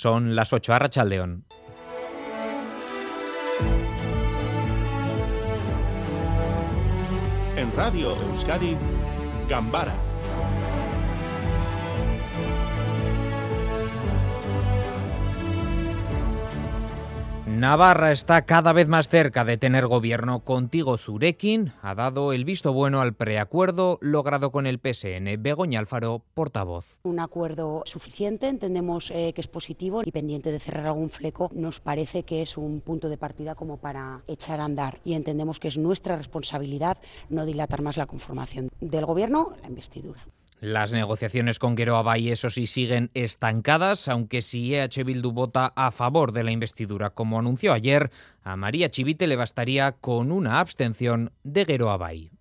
Son las 8 a Rachaldeón. En Radio Euskadi, Gambara Navarra está cada vez más cerca de tener gobierno. Contigo Zurekin ha dado el visto bueno al preacuerdo logrado con el PSN. Begoña Alfaro, portavoz. Un acuerdo suficiente, entendemos eh, que es positivo y pendiente de cerrar algún fleco, nos parece que es un punto de partida como para echar a andar y entendemos que es nuestra responsabilidad no dilatar más la conformación del gobierno, la investidura. Las negociaciones con Guero Abay, eso sí, siguen estancadas, aunque si EH Bildu vota a favor de la investidura, como anunció ayer, a María Chivite le bastaría con una abstención de Guero Abay.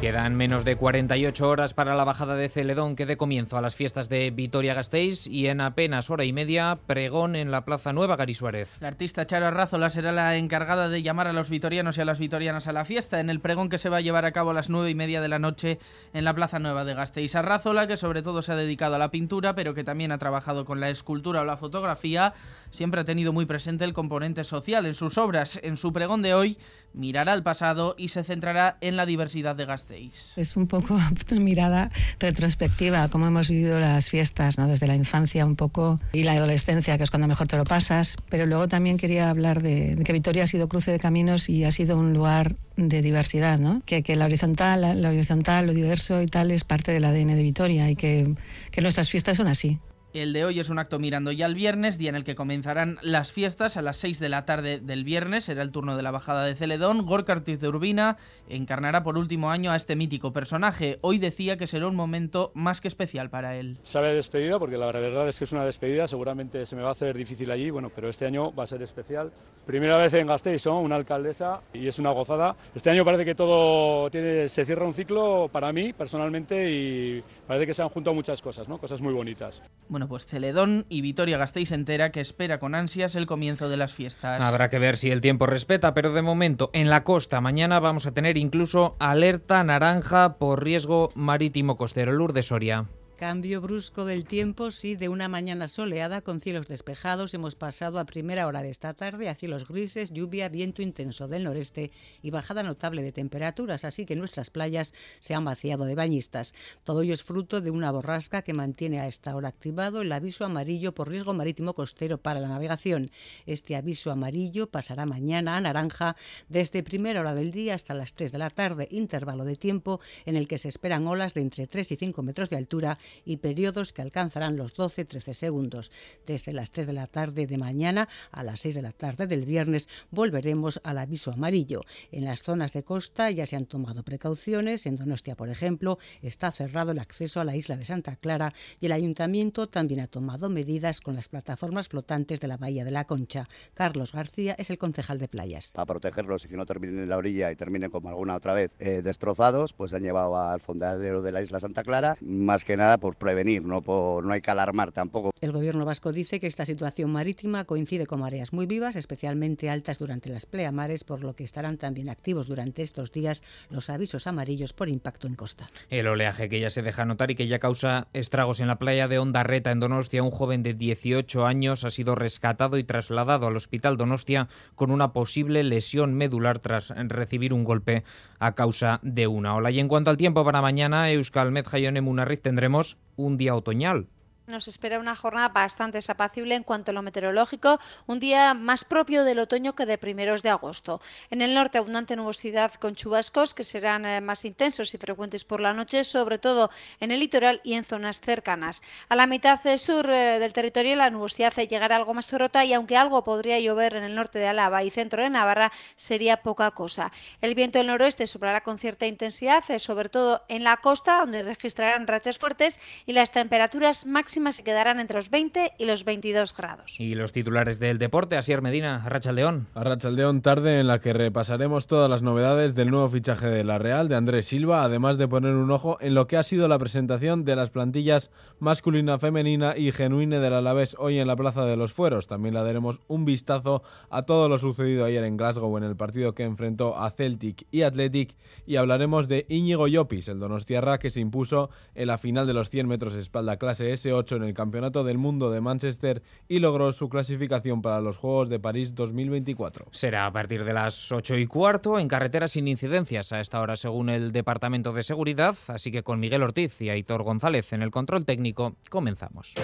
Quedan menos de 48 horas para la bajada de Celedón que dé comienzo a las fiestas de Vitoria-Gasteiz y en apenas hora y media pregón en la Plaza Nueva Gary Suárez. La artista Charo Arrazola será la encargada de llamar a los vitorianos y a las vitorianas a la fiesta en el pregón que se va a llevar a cabo a las nueve y media de la noche en la Plaza Nueva de Gasteiz. Arrazola, que sobre todo se ha dedicado a la pintura, pero que también ha trabajado con la escultura o la fotografía, siempre ha tenido muy presente el componente social en sus obras. En su pregón de hoy mirará al pasado y se centrará en la diversidad de Gasteiz. Es un poco una mirada retrospectiva, cómo hemos vivido las fiestas, ¿no? desde la infancia un poco y la adolescencia, que es cuando mejor te lo pasas. Pero luego también quería hablar de, que Vitoria ha sido cruce de caminos y ha sido un lugar de diversidad, ¿no? que, que la horizontal, horizontal, lo diverso y tal es parte del ADN de Vitoria y que nuestras fiestas son así. El de hoy es un acto mirando ya al viernes, día en el que comenzarán las fiestas a las 6 de la tarde del viernes. Será el turno de la bajada de Celedón. Gorka Ortiz de Urbina encarnará por último año a este mítico personaje. Hoy decía que será un momento más que especial para él. Sabe despedida, porque la verdad es que es una despedida. Seguramente se me va a hacer difícil allí, bueno, pero este año va a ser especial. Primera vez en Gasteiz, ¿no? una alcaldesa, y es una gozada. Este año parece que todo tiene, se cierra un ciclo para mí personalmente y parece que se han juntado muchas cosas, ¿no? cosas muy bonitas. Bueno, pues Celedón y Vitoria Gasteiz entera que espera con ansias el comienzo de las fiestas. Habrá que ver si el tiempo respeta, pero de momento en la costa mañana vamos a tener incluso alerta naranja por riesgo marítimo costero. Lourdes Soria. Cambio brusco del tiempo, sí, de una mañana soleada con cielos despejados hemos pasado a primera hora de esta tarde a cielos grises, lluvia, viento intenso del noreste y bajada notable de temperaturas, así que nuestras playas se han vaciado de bañistas. Todo ello es fruto de una borrasca que mantiene a esta hora activado el aviso amarillo por riesgo marítimo costero para la navegación. Este aviso amarillo pasará mañana a naranja desde primera hora del día hasta las 3 de la tarde, intervalo de tiempo en el que se esperan olas de entre 3 y 5 metros de altura y periodos que alcanzarán los 12-13 segundos. Desde las 3 de la tarde de mañana a las 6 de la tarde del viernes volveremos al aviso amarillo. En las zonas de costa ya se han tomado precauciones. En Donostia, por ejemplo, está cerrado el acceso a la isla de Santa Clara y el ayuntamiento también ha tomado medidas con las plataformas flotantes de la Bahía de la Concha. Carlos García es el concejal de playas. Para protegerlos y que no terminen en la orilla y terminen como alguna otra vez eh, destrozados, pues han llevado al fondadero de la isla Santa Clara, más que nada por prevenir, no, por, no hay que alarmar tampoco. El gobierno vasco dice que esta situación marítima coincide con mareas muy vivas, especialmente altas durante las pleamares, por lo que estarán también activos durante estos días los avisos amarillos por impacto en costa. El oleaje que ya se deja notar y que ya causa estragos en la playa de Ondarreta, en Donostia, un joven de 18 años ha sido rescatado y trasladado al hospital Donostia con una posible lesión medular tras recibir un golpe a causa de una ola. Y en cuanto al tiempo para mañana, Euskal Med Jaione Munarriz tendremos un día otoñal. Nos espera una jornada bastante desapacible en cuanto a lo meteorológico, un día más propio del otoño que de primeros de agosto. En el norte abundante nubosidad con chubascos que serán eh, más intensos y frecuentes por la noche, sobre todo en el litoral y en zonas cercanas. A la mitad sur eh, del territorio la nubosidad llegará algo más rota y aunque algo podría llover en el norte de Álava y centro de Navarra, sería poca cosa. El viento del noroeste soplará con cierta intensidad, eh, sobre todo en la costa, donde registrarán rachas fuertes y las temperaturas máximas máximas se quedarán entre los 20 y los 22 grados. Y los titulares del deporte, Asier Medina, Arrachaldeón. Arrachaldeón, tarde en la que repasaremos todas las novedades del nuevo fichaje de la Real de Andrés Silva, además de poner un ojo en lo que ha sido la presentación de las plantillas masculina, femenina y genuina del Alavés hoy en la Plaza de los Fueros. También le daremos un vistazo a todo lo sucedido ayer en Glasgow en el partido que enfrentó a Celtic y Athletic y hablaremos de Íñigo Llopis, el donostiarra que se impuso en la final de los 100 metros espalda clase S8 en el Campeonato del Mundo de Manchester y logró su clasificación para los Juegos de París 2024. Será a partir de las 8 y cuarto en carretera sin incidencias a esta hora según el Departamento de Seguridad, así que con Miguel Ortiz y Aitor González en el control técnico comenzamos.